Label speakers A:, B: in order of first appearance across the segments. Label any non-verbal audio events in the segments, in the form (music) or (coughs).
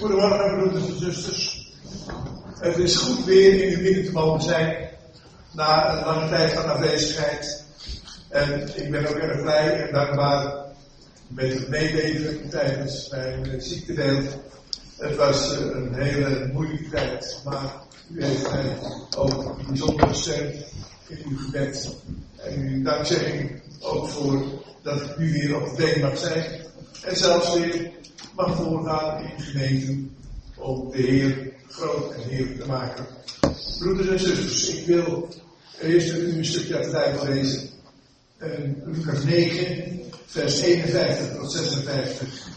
A: Goedemorgen, broeders en zusters. Het is goed weer in uw midden te mogen zijn. Na een lange tijd van afwezigheid. En ik ben ook erg blij en dankbaar met het meeleven tijdens mijn ziektebeeld. Het was een hele moeilijke tijd, maar u heeft mij ook bijzonder gesteund in uw gebed. En uw dankzegging ook voor dat ik nu weer op de been mag zijn. En zelfs weer mag voorgaan in gemeenten om de Heer groot en heerlijk te maken. Broeders en zusters, ik wil eerst met u een stukje uit de Bijbel lezen. En Lucas 9, vers 51 tot 56.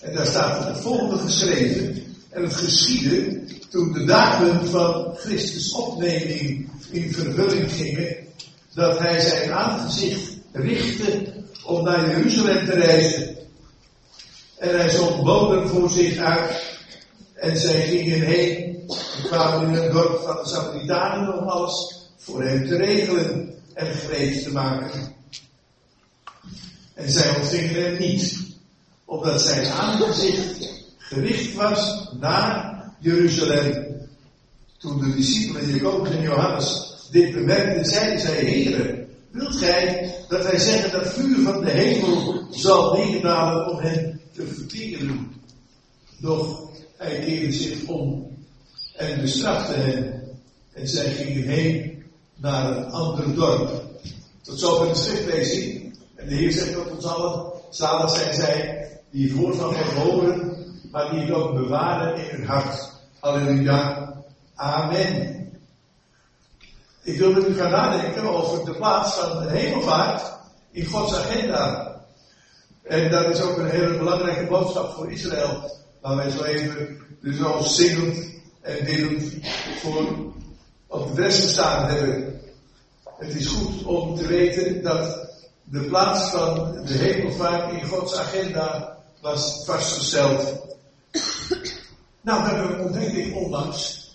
A: En daar staat het volgende geschreven. En het geschiedde toen de dagen van Christus opneming in vervulling gingen, dat hij zijn aangezicht richtte om naar Jeruzalem te reizen. En hij zond boden voor zich uit. En zij gingen heen. En kwamen in het dorp van de Samaritanen om alles voor hem te regelen en gereed te maken. En zij ontvingen hem niet, omdat zijn aangezicht gericht was naar Jeruzalem. Toen de discipelen Jacobus en Johannes dit bemerkten, zeiden zij, heren, wilt gij dat wij zeggen dat vuur van de hemel zal neerdalen om hen te verteren. Doch hij keerde zich om en bestrafte hen. En zij gingen heen naar een ander dorp. Tot zover de schriftlezing. En de Heer zegt tot ons allen, zalig zijn zij die voor van God horen, maar die het ook bewaren in hun hart. Halleluja. Amen. Ik wil met u gaan nadenken over de plaats van de hemelvaart in Gods agenda. En dat is ook een hele belangrijke boodschap voor Israël. Waar wij zo even dus al zingend en biddend voor op de rest gestaan hebben. Het is goed om te weten dat de plaats van de hemelvaart in Gods agenda was vastgesteld. Nou, we hebben we ontdekt ik onlangs.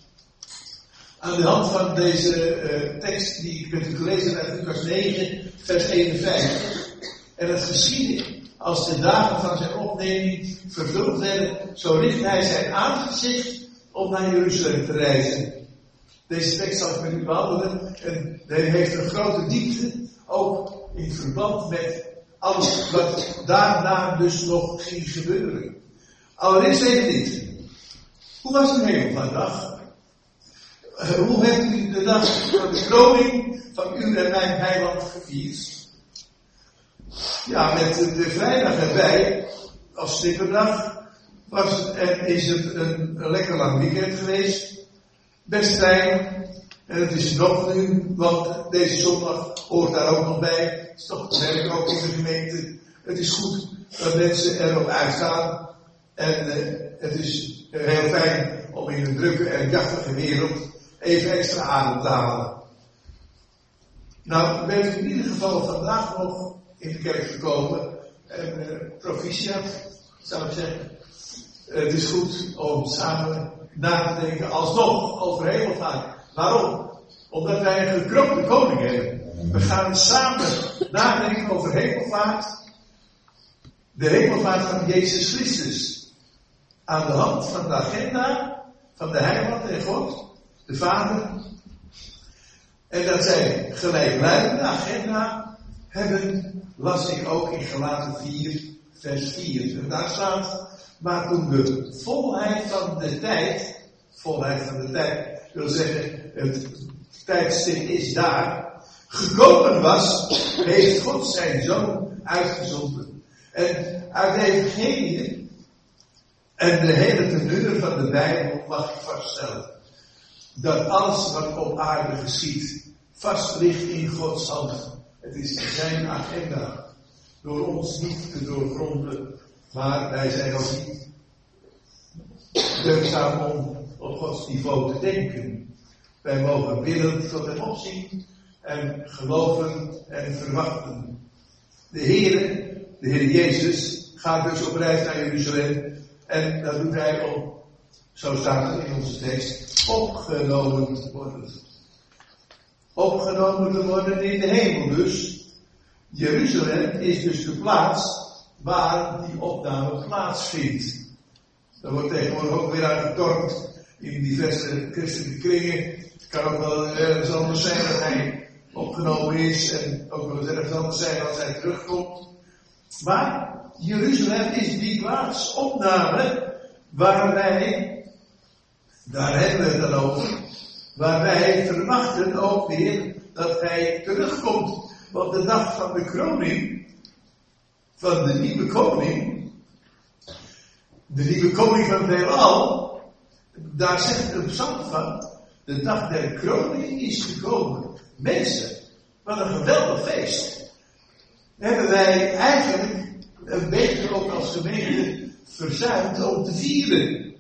A: Aan de hand van deze uh, tekst die ik met u gelezen heb uit Lucas 9, vers 51. En het geschiedde als de dagen van zijn opneming vervuld werden, zo richt hij zijn aangezicht om naar Jeruzalem te reizen. Deze tekst zal ik met u behandelen en hij heeft een grote diepte, ook in verband met alles wat daarna dus nog ging gebeuren. Allereerst even dit. Hoe was uw hemelvaartdag? Uh, hoe hebt u de dag van de kroning van u en mijn heiland gevierd? Ja, met de vrijdag erbij, als stipperdag, was, en is het een, lekker lang weekend geweest. Best fijn. En het is nog nu, want deze zondag hoort daar ook nog bij. Het is toch werk ook in de gemeente. Het is goed dat mensen erop uitgaan. En uh, het is heel fijn om in een drukke en jachtige wereld even extra adem te halen. Nou, bent in ieder geval vandaag nog in de kerk gekomen. En uh, proficiat, zou ik zeggen. Het is goed om samen na te denken alsnog over hemelvaart. Waarom? Omdat wij een gekroonde koning hebben. We gaan samen nadenken over hemelvaart. De hemelvaart van Jezus Christus. Aan de hand van de agenda van de Heiland en God, de Vader. En dat zijn gelijkluidende agenda hebben las ik ook in Galaten 4, vers 4. En daar staat, maar toen de volheid van de tijd, volheid van de tijd, wil zeggen, het tijdstip is daar, gekomen was, heeft God zijn zoon uitgezonden. En uit de evangelie en de hele teneur van de Bijbel mag ik vaststellen dat alles wat op aarde geschiet vast ligt in Gods hand. Het is zijn agenda. Door ons niet te doorgronden, maar wij zijn ook niet deugdzaam om op Gods niveau te denken. Wij mogen bidden tot hem opzien en geloven en verwachten. De Heer, de Heer Jezus, gaat dus op reis naar Jeruzalem en dat doet hij om, zo staat het in onze tekst, opgenomen worden opgenomen te worden in de hemel dus. Jeruzalem is dus de plaats waar die opname plaatsvindt. Dat wordt tegenwoordig ook weer uitgetornd in diverse christelijke kringen. Het kan ook wel ergens anders zijn dat hij opgenomen is en ook wel ergens anders zijn als hij terugkomt. Maar Jeruzalem is die plaats, opname, waar wij, daar hebben we het dan over, waar wij verwachten ook weer dat hij terugkomt. Want de dag van de kroning, van de nieuwe koning, de nieuwe koning van het heelal, daar zegt de psalm van, de dag der kroning is gekomen. Mensen, wat een geweldig feest. Hebben wij eigenlijk een beetje ook als gemeente verzuimd om te vieren.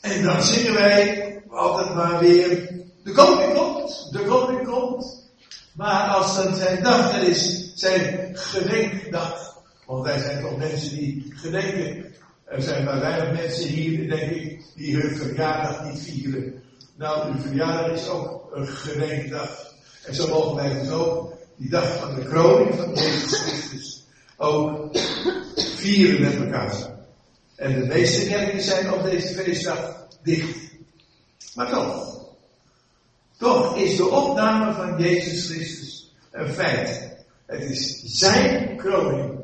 A: En dan zingen wij altijd maar weer, de koning komt, de koning komt. Maar als dan zijn dag er is, zijn gedenkdag. Want wij zijn toch mensen die gedenken. Er zijn maar weinig mensen hier, denk ik, die hun verjaardag niet vieren. Nou, uw verjaardag is ook een gedenkdag. En zo mogen wij dus ook die dag van de kroning van Jezus Christus ook vieren met elkaar. En de meeste kerken zijn op deze feestdag dicht. Maar toch, toch is de opname van Jezus Christus een feit. Het is zijn kroning.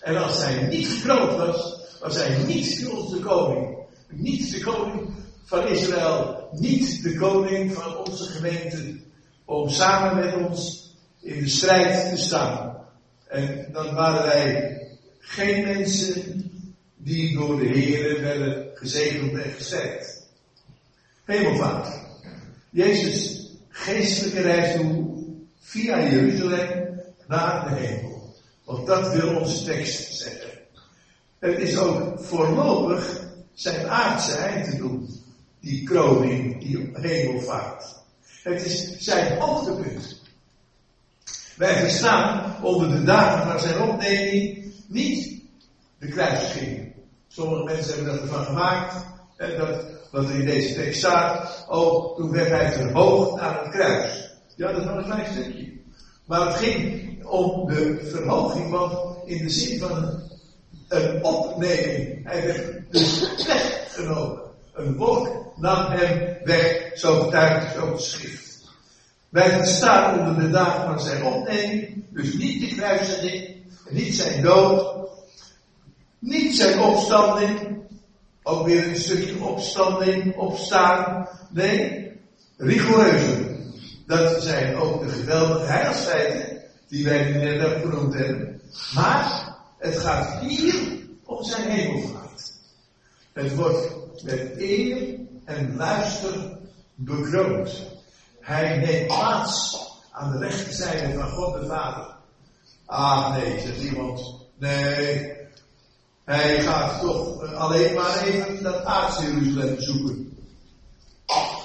A: En als hij niet gekroond was, was hij niet onze koning. Niet de koning van Israël, niet de koning van onze gemeente, om samen met ons in de strijd te staan. En dan waren wij geen mensen die door de Heer werden gezegend en gesterkt. Hemelvaart. Jezus geestelijke reis doen via Jeruzalem naar de hemel. Want dat wil onze tekst zeggen. Het is ook voorlopig zijn aardse eind te doen. Die kroning, die hemelvaart. Het is zijn hoogtepunt. Wij verstaan onder de dagen van zijn opneming niet de kruisiging. Sommige mensen hebben dat ervan gemaakt. En dat, wat er in deze tekst staat. Oh, toen werd hij verhoogd naar het kruis. Ja, dat wel een klein stukje. Maar het ging om de verhoging, want in de zin van een, opneming. Hij werd dus weggenomen. Een wolk nam hem weg, zo getuigt het schrift. Wij verstaan onder de dagen van zijn opneming, dus niet de kruisiging, niet zijn dood, niet zijn opstanding, ook weer een stukje opstanding, opstaan. Nee, rigoureuzer. Dat zijn ook de geweldige heilsfeiten die wij net ook genoemd hebben. Maar het gaat hier om zijn hemelvaart. Het wordt met eer en luister bekroond. Hij neemt plaats aan de rechterzijde van God de Vader. Ah nee, zegt iemand. Nee, hij gaat toch alleen maar even dat aardse Jeruzalem bezoeken.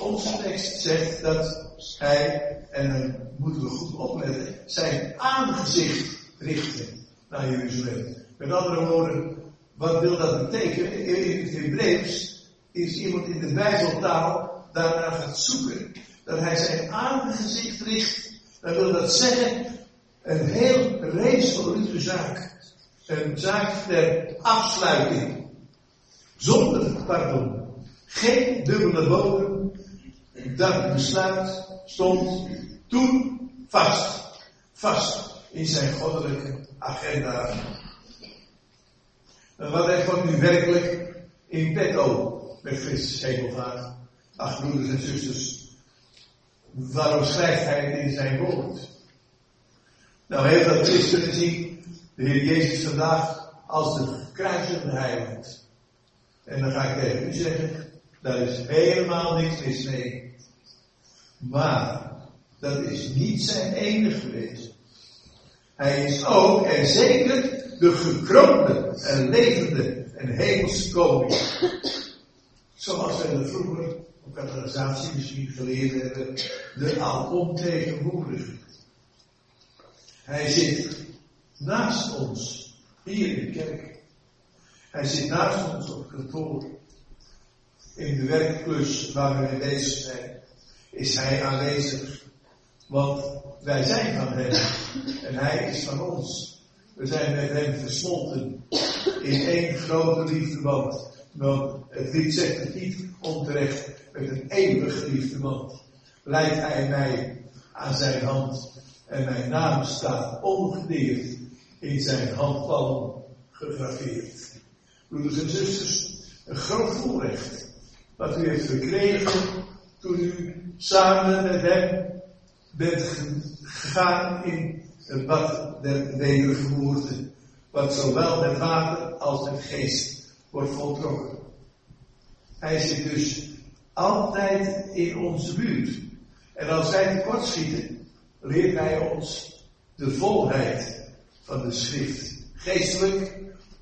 A: Onze tekst zegt dat hij, en dan moeten we goed opletten, zijn aangezicht richtte naar Jeruzalem. Met andere woorden, wat wil dat betekenen? In het Hebreeuws is iemand in de Bijbeltaal daarna gaat zoeken dat hij zijn aangezicht richt, dan wil dat zeggen een heel resoluute zaak. Een zaak ter afsluiting. Zonder pardon. Geen dubbele bodem. Dat besluit stond toen vast. Vast in zijn goddelijke agenda. En wat heeft God nu werkelijk in petto met Christus hemelvaart? Ach, broeders en zusters, Waarom schrijft hij het in zijn woord? Nou, heel veel christenen zien de Heer Jezus vandaag als de gekruisigde heiland. En dan ga ik tegen u zeggen, daar is helemaal niks mis mee. Maar, dat is niet zijn enige geweest. Hij is ook en zeker de gekroonde en levende en hemelse koning. Zoals we dat vroeger op categorisatie misschien geleerd hebben, de alomtegenwoordiger. Hij zit naast ons, hier in de kerk. Hij zit naast ons op kantoor. In de werkplus waar we mee bezig zijn, is hij aanwezig. Want wij zijn van hem en hij is van ons. We zijn met hem versmolten in één grote liefdeband. Want het lied zegt het niet onterecht met een eeuwig geliefde man. Leidt hij mij aan zijn hand en mijn naam staat ongedeerd in zijn handpalm gegraveerd. Broeders en zusters, een groot voorrecht wat u heeft gekregen toen u samen met hem bent gegaan in het bad der wedergeboorte, wat zowel met water als met geest wordt voltrokken. Hij zit dus altijd in onze buurt. En als wij tekortschieten, leert hij ons de volheid van de schrift. Geestelijk,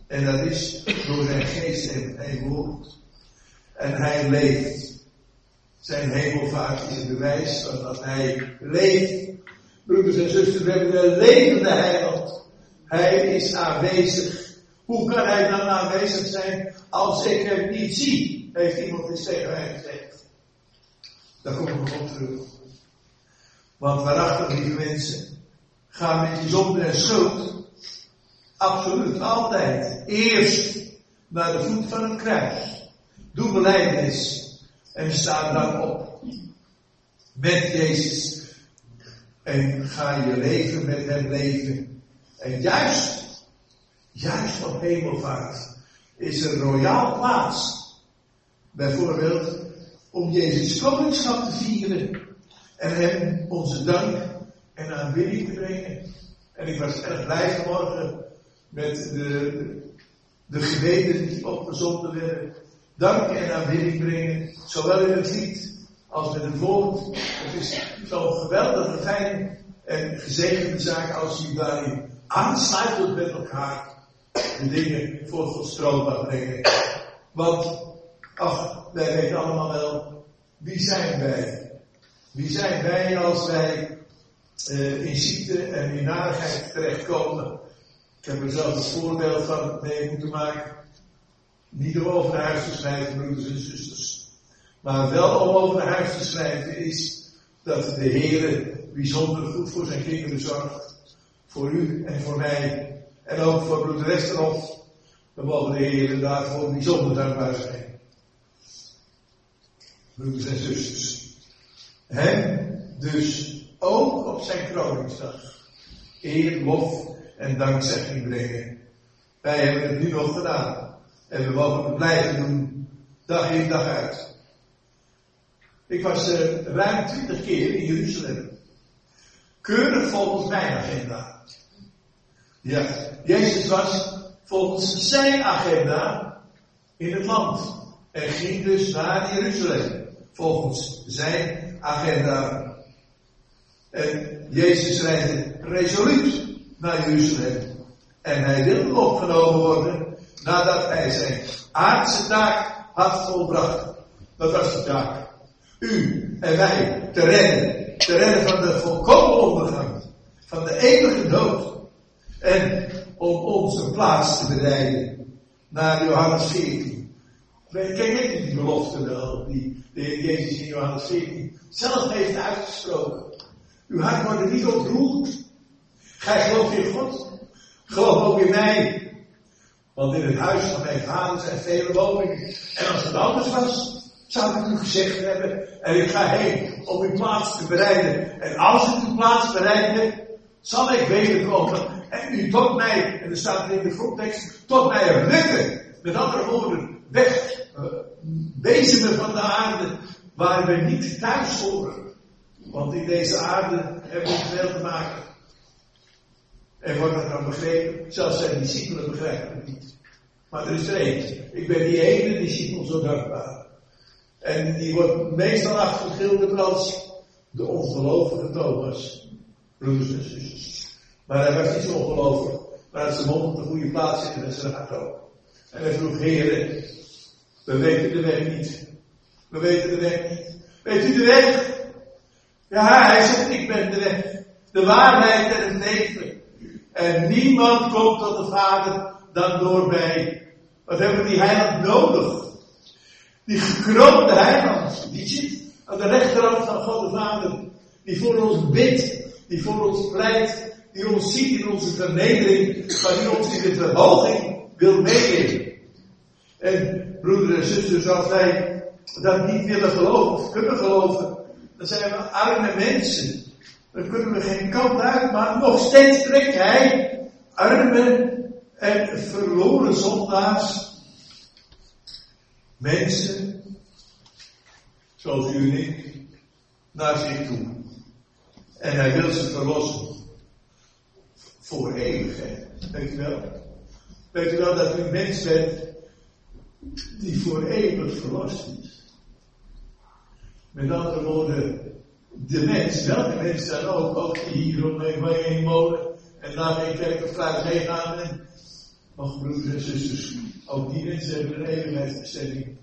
A: en dat is door zijn geest en, en woord. En hij leeft. Zijn hemelvaart is een bewijs van dat hij leeft. Broeders en zusters, we hebben een levende heiland. Hij is aanwezig. Hoe kan hij dan aanwezig zijn als ik hem niet zie? Heeft iemand eens tegen mij gezegd. Daar kom ik op terug. Want waarachtig, lieve mensen, gaan met die zonde en schuld. Absoluut, altijd. Eerst naar de voet van het kruis. Doe beleidnis. En sta dan op. Met Jezus. En ga je leven met hem leven. En juist, juist op hemelvaart is er royaal plaats. Bijvoorbeeld om Jezus koningschap te vieren. En hem onze dank en aanbidding te brengen. En ik was erg blij vanmorgen met de, de gebeden die opgezonden werden dank en aanbidding brengen, zowel in het lied als met het woord. Het is zo'n geweldige, fijn en gezegende zaak als je daarin aansluitend met elkaar de dingen voor God stroombaar brengen. Want, ach, wij weten allemaal wel, wie zijn wij? Wie zijn wij als wij uh, in ziekte en in narigheid terechtkomen? Ik heb er zelf een voorbeeld van mee moeten maken. Niet om over naar huis te schrijven, broeders en zusters. Maar wel om over naar huis te schrijven is dat de Heer bijzonder goed voor zijn kinderen zorgt. Voor u en voor mij. En ook voor broeder Westerhof. We mogen de Heer daarvoor bijzonder dankbaar zijn. Broeders en zusters. Hem dus ook op zijn kroningsdag eer, lof en dankzegging brengen. Wij hebben het nu nog gedaan. En we mogen het blijven doen, dag in dag uit. Ik was uh, ruim twintig keer in Jeruzalem. Keurig volgens mijn agenda. Ja, Jezus was volgens zijn agenda in het land. En ging dus naar Jeruzalem. Volgens zijn agenda. En Jezus reisde resoluut naar Jeruzalem. En hij wilde opgenomen worden nadat hij zijn aardse taak had volbracht. Dat was de taak. U en wij te redden. Te redden van de volkomen ondergang. Van de eeuwige dood. En om onze plaats te bereiden. Naar Johannes 14. Ken je die belofte wel? Die de Jezus in Johannes 14 zelf heeft uitgesproken. Uw hart wordt niet ontroerd. Gij gelooft in God. Geloof ook in mij. Want in het huis van mijn vader zijn vele woningen. En als het anders was, zou ik u gezegd hebben. En ik ga heen om uw plaats te bereiden. En als ik uw plaats bereid heb, zal ik wederkomen. En u tot mij, en er staat in de grondtekst, tot mij rukken. Met andere woorden, weg, uh, wezen van de aarde, waar we niet thuis horen. Want in deze aarde hebben we veel te maken. En wordt dat dan begrepen? Zelfs zijn discipelen begrijpen het niet. Maar er is er eentje. Ik ben die ene discipel zo dankbaar. En die wordt meestal afgeschilderd als de ongelovige Thomas. Broers en zusters. Maar hij was niet zo ongelovig. Maar zijn mond op de goede plaats zitten en zijn hart ook. En hij vroeg, heren, we weten de weg niet. We weten de weg niet. Weet u de weg? Ja, hij zegt, ik ben de weg. De waarheid en het leven. En niemand komt tot de Vader dan door mij. Wat hebben die heiland nodig? Die gekroonde heiland, die zit aan de rechterhand van God de Vader. Die voor ons bidt, die voor ons pleit, die ons ziet in onze vernedering, maar die ons in de verhoging wil meenemen. En broeders en zusters, als wij dat niet willen geloven of kunnen geloven, dan zijn we arme mensen. Dan kunnen we geen kant uit, maar nog steeds trekt hij arme en verloren zondaars, mensen, zoals u en ik, naar zich toe. En hij wil ze verlossen. Voor eeuwigheid. Weet u wel? Weet u wel dat u een mens bent die voor eeuwig verlost is? Met andere woorden, de mens, welke mens dan ook, ook die hier om mij heen wonen en naar mijn kerk of thuis heen gaan en, mag broeders en zusters, ook die mensen hebben een eeuwigheidsbestemming.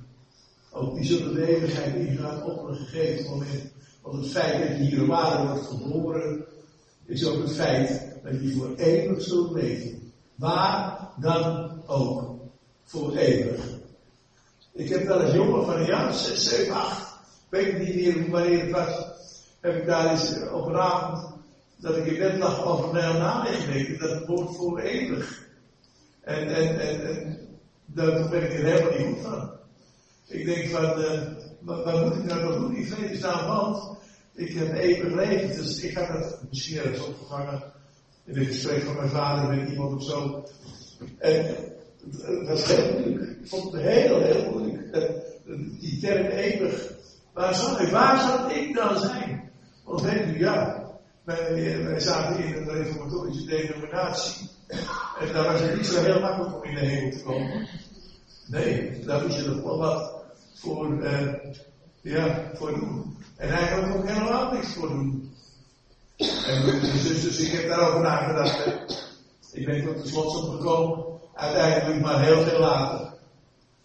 A: Ook die zullen de eeuwigheid ingaan op een gegeven moment. Want het feit dat je hier aarde wordt geboren, is ook het feit dat je voor eeuwig zult leven. Waar dan ook. Voor eeuwig. Ik heb wel eens jongen van een jaar 6, 7, 8. Weet niet meer wanneer het was. Heb ik daar eens op een avond dat ik in bed lag over mij aan gekeken. Dat woord voor eeuwig. En, daar ben ik er helemaal niet goed van. Ik denk van, uh, wat, moet ik nou nog doen? Ik staan, want ik heb eeuwig leven. Dus ik had het misschien ergens opgevangen in een gesprek van mijn vader met iemand of zo. En dat was heel moeilijk. Ik vond het heel, heel moeilijk. Die term eeuwig. Waar zou, ik, waar ik dan zijn? Want weet u, ja, wij, zaten in een reformatorische denominatie. En daar was het niet zo heel makkelijk om in de hemel te komen. Nee, daar moest je nog wel wat voor, uh, ja, voor doen. En eigenlijk ook helemaal niks voor doen. En dus, dus ik heb daarover nagedacht. Hè. Ik ben tot de slotsom gekomen, uiteindelijk maar heel veel later,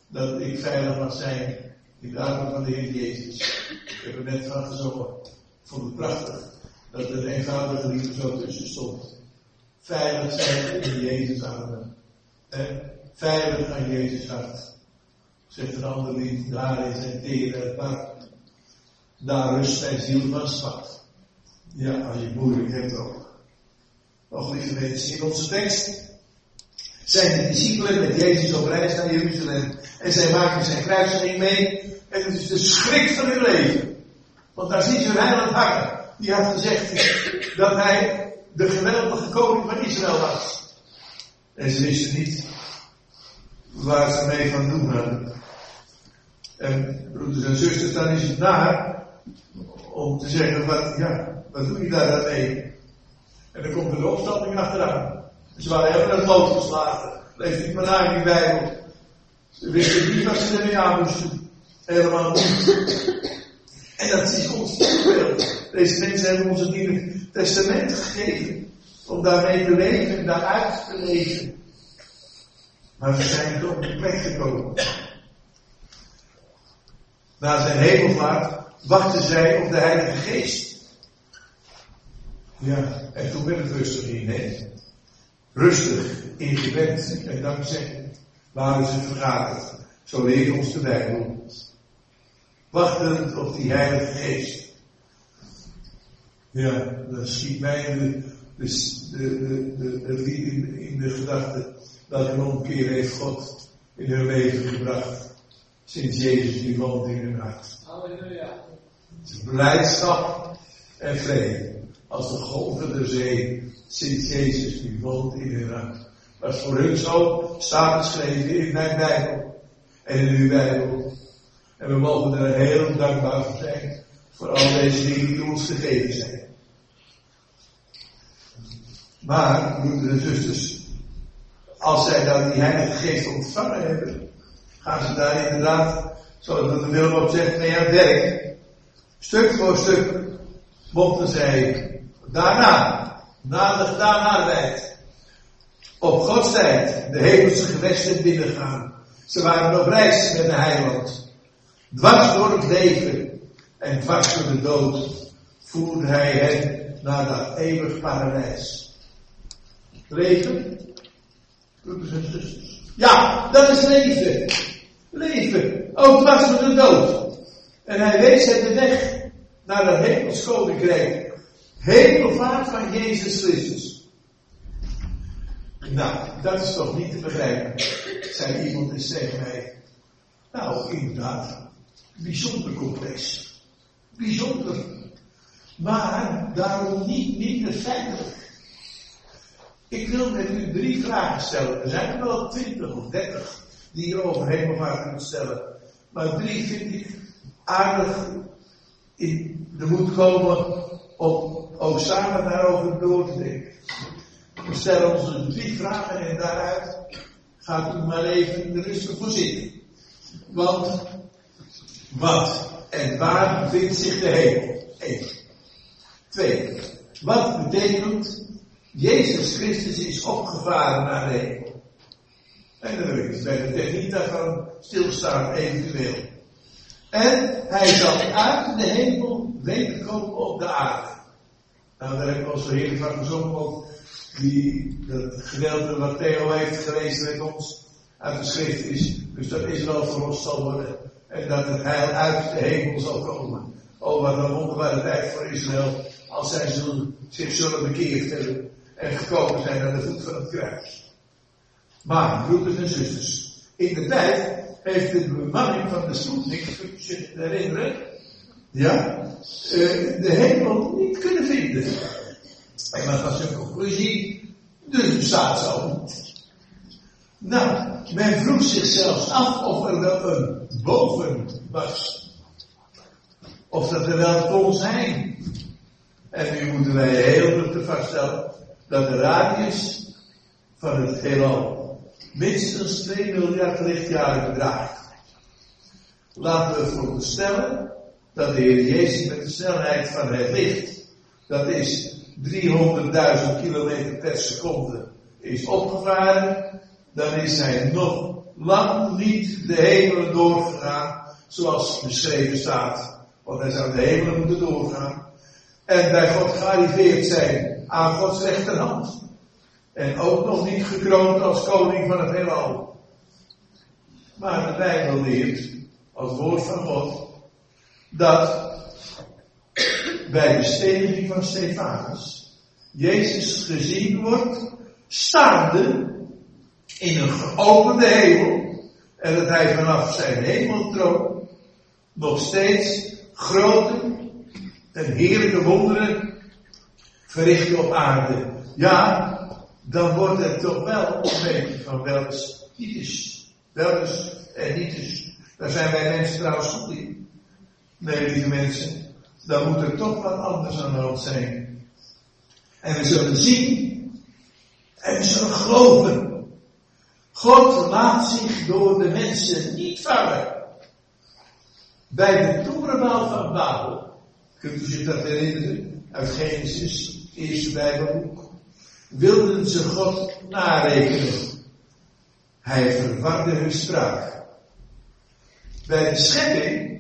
A: dat ik veilig mag zijn de armen van de Heer Jezus. Ik heb er net van gezongen. Ik vond het prachtig dat er een eenvoudige liefde zo tussen stond. Veilig zijn in Jezus armen. Veilig aan Jezus hart. Zegt een ander lied, daar is zijn tere hart. Daar rust mijn ziel van zwart. Ja, als je het moeilijk hebt ook. Nog lieve mensen, in onze tekst zijn discipelen met Jezus op reis naar Jeruzalem. En zij maken zijn kruisiging mee. En het is de schrik van hun leven. Want daar ziet hun heiland hangen. Die had gezegd dat hij de geweldige koning van Israël was. En ze wisten niet waar ze mee van doen hadden. En broeders en zusters, dan is het naar om te zeggen, wat, ja, wat doe je daar dan mee? En dan komt er de opstanding achteraan. Ze waren helemaal het lood geslagen. Lees niet maar naar in die Bijbel. Ze wisten niet wat ze ermee aan moesten. Helemaal niet. En dat is ons voorbeeld. Deze mensen hebben ons het Nieuwe Testament gegeven. Om daarmee te leven en daaruit te leven. Maar ze zijn op de plek gekomen. Na zijn hemelvaart wachten zij op de Heilige Geest. Ja, en toen werd het rustig in, nee. Rustig in gebed en dankzij waren ze vergaderd. Zo leert ons de Bijbel. Wachtend op die Heilige Geest. Ja, dan schiet mij de, de, de, de, de lied in, in de gedachte dat een omkeer heeft God in hun leven gebracht. Sinds Jezus die woont in hun hart. Halleluja. Het is blijdschap en vrede. Als de golven der zee, sinds Jezus die woont in hun hart. Is voor hun zo, staat geschreven in mijn Bijbel. En in uw Bijbel. En we mogen er heel dankbaar voor zijn. Voor al deze dingen die ons gegeven zijn. Maar, broeders zusters, als zij dan die Heilige Geest ontvangen hebben, gaan ze daar inderdaad, zoals de ook zegt, mee aan het werk. Stuk voor stuk mochten zij daarna, na de gedaan arbeid, op Gods tijd de hemelse gewesten binnengaan. Ze waren op reis met de heiland. Dwars door het leven en dwars door de dood voerde hij hen naar dat eeuwig paradijs. Leven. Ja, dat is leven. Leven, ook dwars door de dood. En hij wees het de weg naar dat hemels koninkrijk. Hemelvaart van Jezus Christus. Nou, dat is toch niet te begrijpen, zei iemand eens tegen mij. Nou, inderdaad, bijzonder complex. Bijzonder. Maar daarom niet minder feitelijk. Ik wil met u drie vragen stellen. Er zijn er wel twintig of dertig die je over hemelvaart kunt stellen. Maar drie vind ik aardig in de moed komen om ook samen daarover door te denken. We stellen ons drie vragen en daaruit gaat u maar even rustig voor zitten. Want wat en waar bevindt zich de hemel? Eén. Twee. Wat betekent Jezus Christus is opgevaren naar de hemel? En dan wil ik bij de techniek daarvan stilstaan, eventueel. En hij zal uit de hemel wederkomen op de aarde. Nou, daar heb ik al zo heerlijk van gezongen ook. Die, dat gedeelte wat Theo heeft gelezen met ons uit de schrift is. Dus dat Israël verlost zal worden. En dat het heil uit de hemel zal komen. Oh, wat een wonderbare tijd voor Israël. Als zij zullen, zich zullen bekeerd hebben. En gekomen zijn aan de voet van het kruis. Maar, broeders en zusters. In de tijd heeft de bemanning van de Sputnik, je herinneren, ja, uh, de hemel niet kunnen vinden. En wat was de conclusie? Dus bestaat zo. Nou, men vroeg zich zelfs af of er wel een boven was. Of dat er wel kon zijn. En nu moeten wij heel goed vaststellen dat de radius van het heelal minstens 2 miljard lichtjaren bedraagt. Laten we veronderstellen dat de Heer Jezus met de snelheid van het licht, dat is 300.000 kilometer per seconde, is opgevaren, dan is hij nog lang niet de hemelen doorgegaan, zoals beschreven staat. Want hij zou de hemelen moeten doorgaan. En bij God gearriveerd zijn aan Gods rechterhand. En ook nog niet gekroond als koning van het heelal. Maar de Bijbel leert, als woord van God, dat bij de steniging van Stefanus Jezus gezien wordt staande in een geopende hemel en dat hij vanaf zijn hemeltroon nog steeds grote en heerlijke wonderen verricht op aarde. Ja, dan wordt het toch wel een beetje van wels niet is. En niet is. Daar zijn wij mensen trouwens goed in. Nee, lieve mensen, dan moet er toch wat anders aan de hand zijn. En we zullen zien en we zullen geloven. God laat zich door de mensen niet vangen. Bij de torenbouw van Babel, kunt u zich dat herinneren, uit Genesis, eerste Bijbelboek, wilden ze God narekenen. Hij verwarde hun spraak. Bij de schepping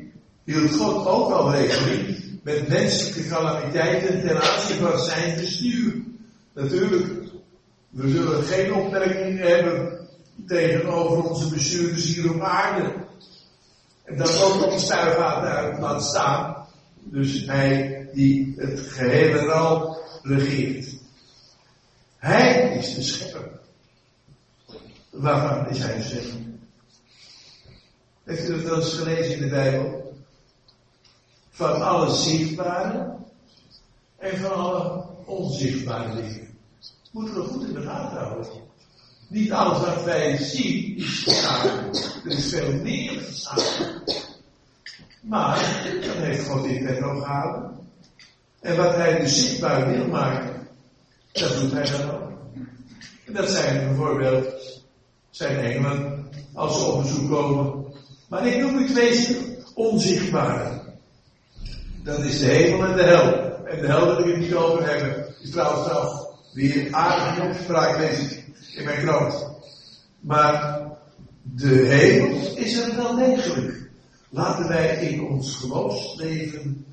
A: hield God ook al rekening met menselijke calamiteiten ten aanzien van zijn bestuur. Natuurlijk, we zullen geen opmerking hebben tegenover onze bestuurders hier op aarde. En dat ook op de stuivaart daar laat staan. Dus hij die het gehele ral regeert. Hij is de schepper. Waarvan is hij schepper? Heeft u dat eens gelezen in de Bijbel? Van alle zichtbare en van alle onzichtbare dingen. Moeten we goed in de gaten houden. Niet alles wat wij zien is geschapen. Er is veel meer geschapen. Maar, dat heeft God het nog gehouden. En wat hij dus zichtbaar wil maken, dat doet hij dan ook. En dat zijn bijvoorbeeld zijn engelen als ze op bezoek komen. Maar ik noem u twee onzichtbare. Dat is de hemel en de hel. En de hel wil ik het niet over hebben. Is trouwens zelf weer aardige opspraak lees in mijn krant. Maar de hemel is er wel degelijk. Laten wij in ons geloofsleven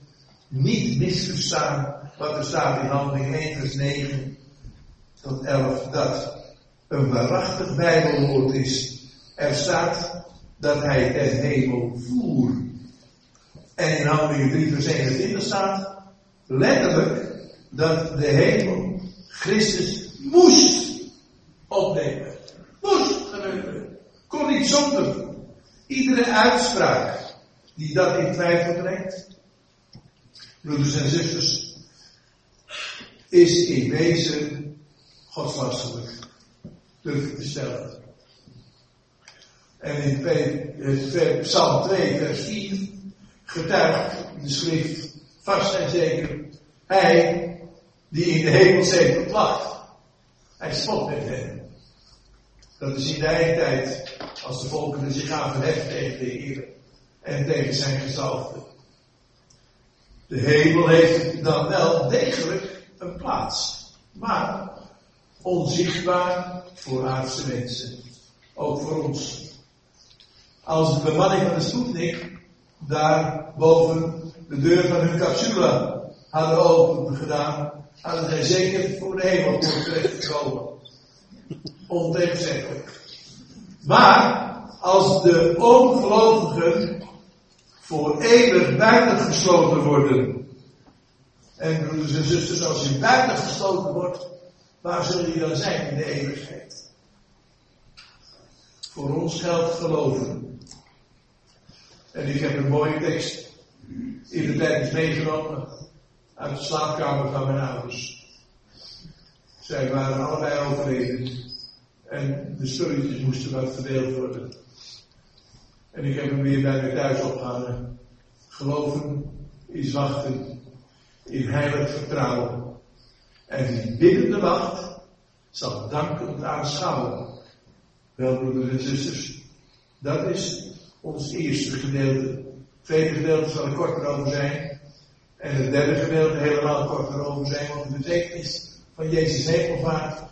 A: niet misverstaan wat er staat in handeling 1 vers 9 tot 11 dat een waarachtig bijbelwoord is. Er staat dat hij ten hemel voer. En in handelingen 3 vers 21 staat letterlijk dat de hemel Christus moest opnemen. Moest gebeuren. Kon niet zonder. Iedere uitspraak die dat in twijfel brengt, broeders en zusters, is in wezen godslastelijk, durf te stellen. En in Psalm 2, vers 4 getuigt de schrift vast en zeker, hij die in de hemel heeft placht, hij spot met hen. Dat is in de tijd als de volkeren zich gaan verheffen tegen de Heer en tegen zijn gezalfde. De hemel heeft dan wel degelijk een plaats, maar onzichtbaar voor aardse mensen, ook voor ons. Als de bemanning van de Sputnik daar boven de deur van hun capsule hadden open gedaan, hadden zij zeker voor de hemel terechtgekomen. Ontegenzeggelijk. Maar als de ongelovigen voor eeuwig buiten gesloten worden. En broeders en zusters, als je buiten gesloten wordt, waar zul je dan zijn in de eeuwigheid? Voor ons geldt geloven. En ik heb een mooie tekst in de tijd meegenomen uit de slaapkamer van mijn ouders. Zij waren allebei overleden. En de spulletjes moesten wat verdeeld worden. En ik heb hem weer bij mij thuis opgehangen. Geloven is wachten in heilig vertrouwen. En die biddende wacht zal dankend aanschouwen. Wel, broeders en zusters, dat is ons eerste gedeelte. Het tweede gedeelte zal er korter over zijn. En het derde gedeelte helemaal korter over zijn, want de betekenis van Jezus hemelvaart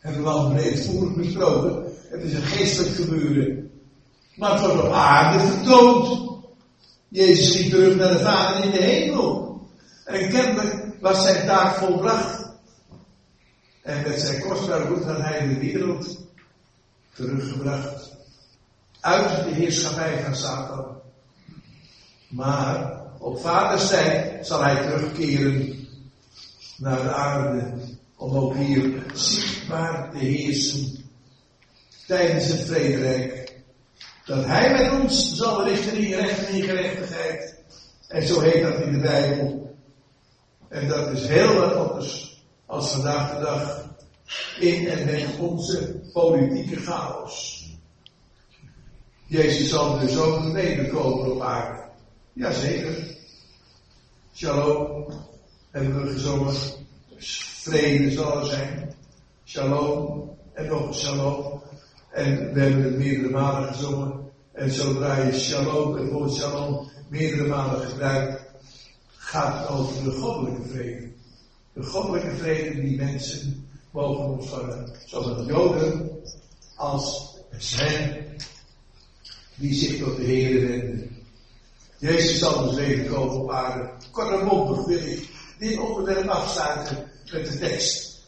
A: hebben we al breedvoerig besproken. Het is een geestelijk gebeuren. Maar het wordt op aarde vertoond. Jezus ging terug naar de Vader in de hemel. En kennelijk was zijn taak volbracht. En met zijn kostbare bloed had hij de wereld teruggebracht. Uit de heerschappij van Satan. Maar op vaders tijd zal hij terugkeren naar de aarde. Om ook hier zichtbaar te heersen. Tijdens het vrederijk. Dat hij met ons zal richten in recht en in gerechtigheid. En zo heet dat in de Bijbel. En dat is heel wat anders als vandaag de dag in en met onze politieke chaos. Jezus zal dus ook een wederkomen op aarde. Jazeker. Shalom hebben we gezongen. Vrede zal er zijn. Shalom en nog een shalom. En we hebben het meerdere malen gezongen. En zodra je shalom, het woord shalom, meerdere malen gebruikt, gaat het over de goddelijke vrede. De goddelijke vrede die mensen mogen ontvangen. Zowel Joden als hen die zich tot de Heer wenden. Jezus zal dus leven komen op aarde. Kortemondig wil ik dit onderwerp afsluiten met de tekst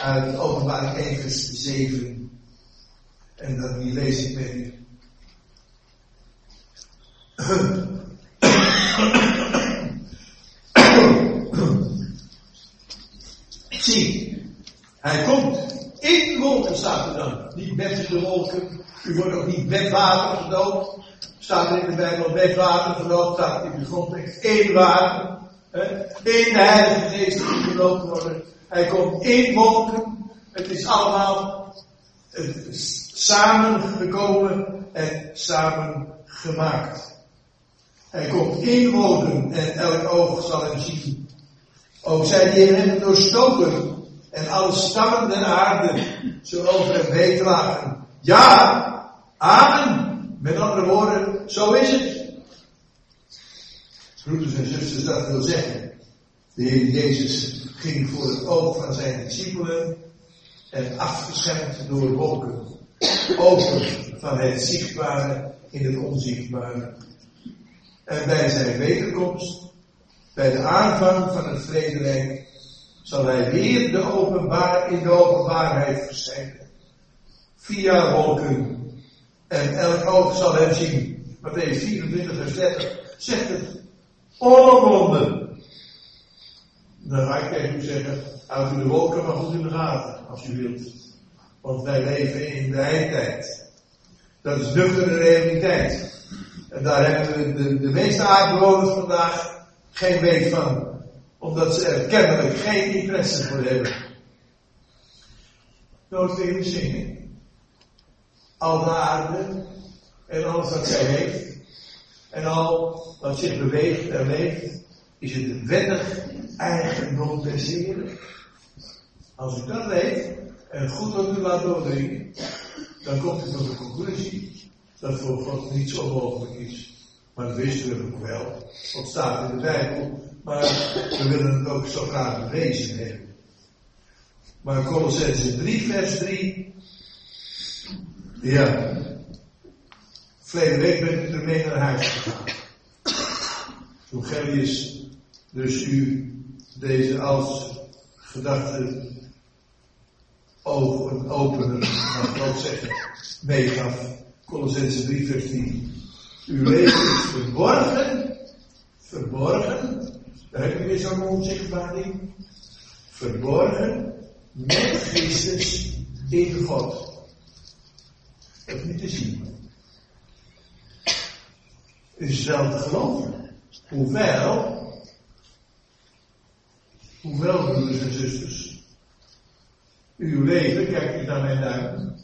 A: uit openbaring 1 vers 7. En dan die lees ik met u. Zie, hij komt in wolken staat dan. Niet met de wolken. U wordt ook niet met water gedoopt. Staat er in de Bijbel met water gedoopt. Staat in de grondtekst één water. In de Heilige Geest die gedoopt worden. Hij komt in wolken. Het is allemaal samengekomen en samen gemaakt. Hij komt in wolken en elk oog zal hem zien. Ook zij die hem hebben doorstoken en alle stammen der aarde zullen over hem weeklagen. Ja, amen. Met andere woorden, zo is het. Broeders en zusters, dat wil zeggen. De Heer Jezus ging voor het oog van zijn discipelen en afgeschermd door wolken. Over van het zichtbare in het onzichtbare. En bij zijn wederkomst, bij de aanvang van het vrederijk, zal hij weer de openbaar, in de openbaarheid verschijnen. Via wolken. En elk oog zal hem zien. Matthäus 24 vers 30 zegt het. Onomwonden. Dan ga ik tegen u zeggen, houd u de wolken maar goed in de gaten, als u wilt. Want wij leven in de eindtijd. Dat is nuchtere realiteit. En daar hebben de, de meeste aardbewoners vandaag geen weet van. Omdat ze er kennelijk geen interesse voor hebben. Nooit weer zingen. Al de aarde en alles wat zij heeft. En al wat zich beweegt en leeft. Is het wettig eigendom des. Als u dat weet en goed op u laat doordringen, dan komt u tot de conclusie dat voor God niets onmogelijk is. Maar dat wisten we ook wel. Dat staat in de Bijbel. Maar we willen het ook zo graag bewezen hebben. Maar Colossense 3, vers 3. Ja. Verleden week ben ik ermee naar huis gegaan. Toen Gellius dus u deze als gedachte ogen openen, mag ik ook zeggen, meegaf. Colossense 3 vers 10. Uw leven is verborgen, verborgen, daar heb je weer zo'n onzichtbaar ding. Verborgen met Christus in God. Is niet te zien. Het is wel te geloven. Hoewel, hoewel broeders en zusters, uw leven, kijk eens naar mijn duim.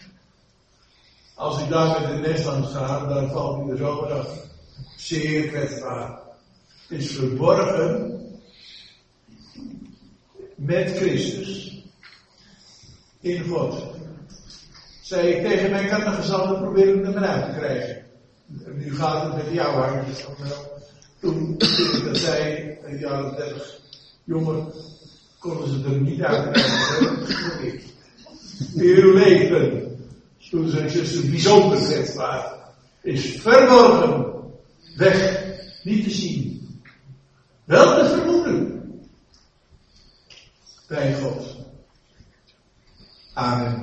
A: Als ik daar met de nest ga, dan valt u er zomaar af. Zeer kwetsbaar. Het is verborgen met Christus in God. Zei ik tegen mijn kattegezallen, probeer hem er maar uit te krijgen. Nu gaat het met jou hangen. Toen (coughs) ik dat of dertig, jongen, konden ze er niet uit krijgen. Uw leven, toen zijn zuster bijzonder kwetsbaar, is verborgen, weg, niet te zien. Wel te vermoeden. Bij God. Amen.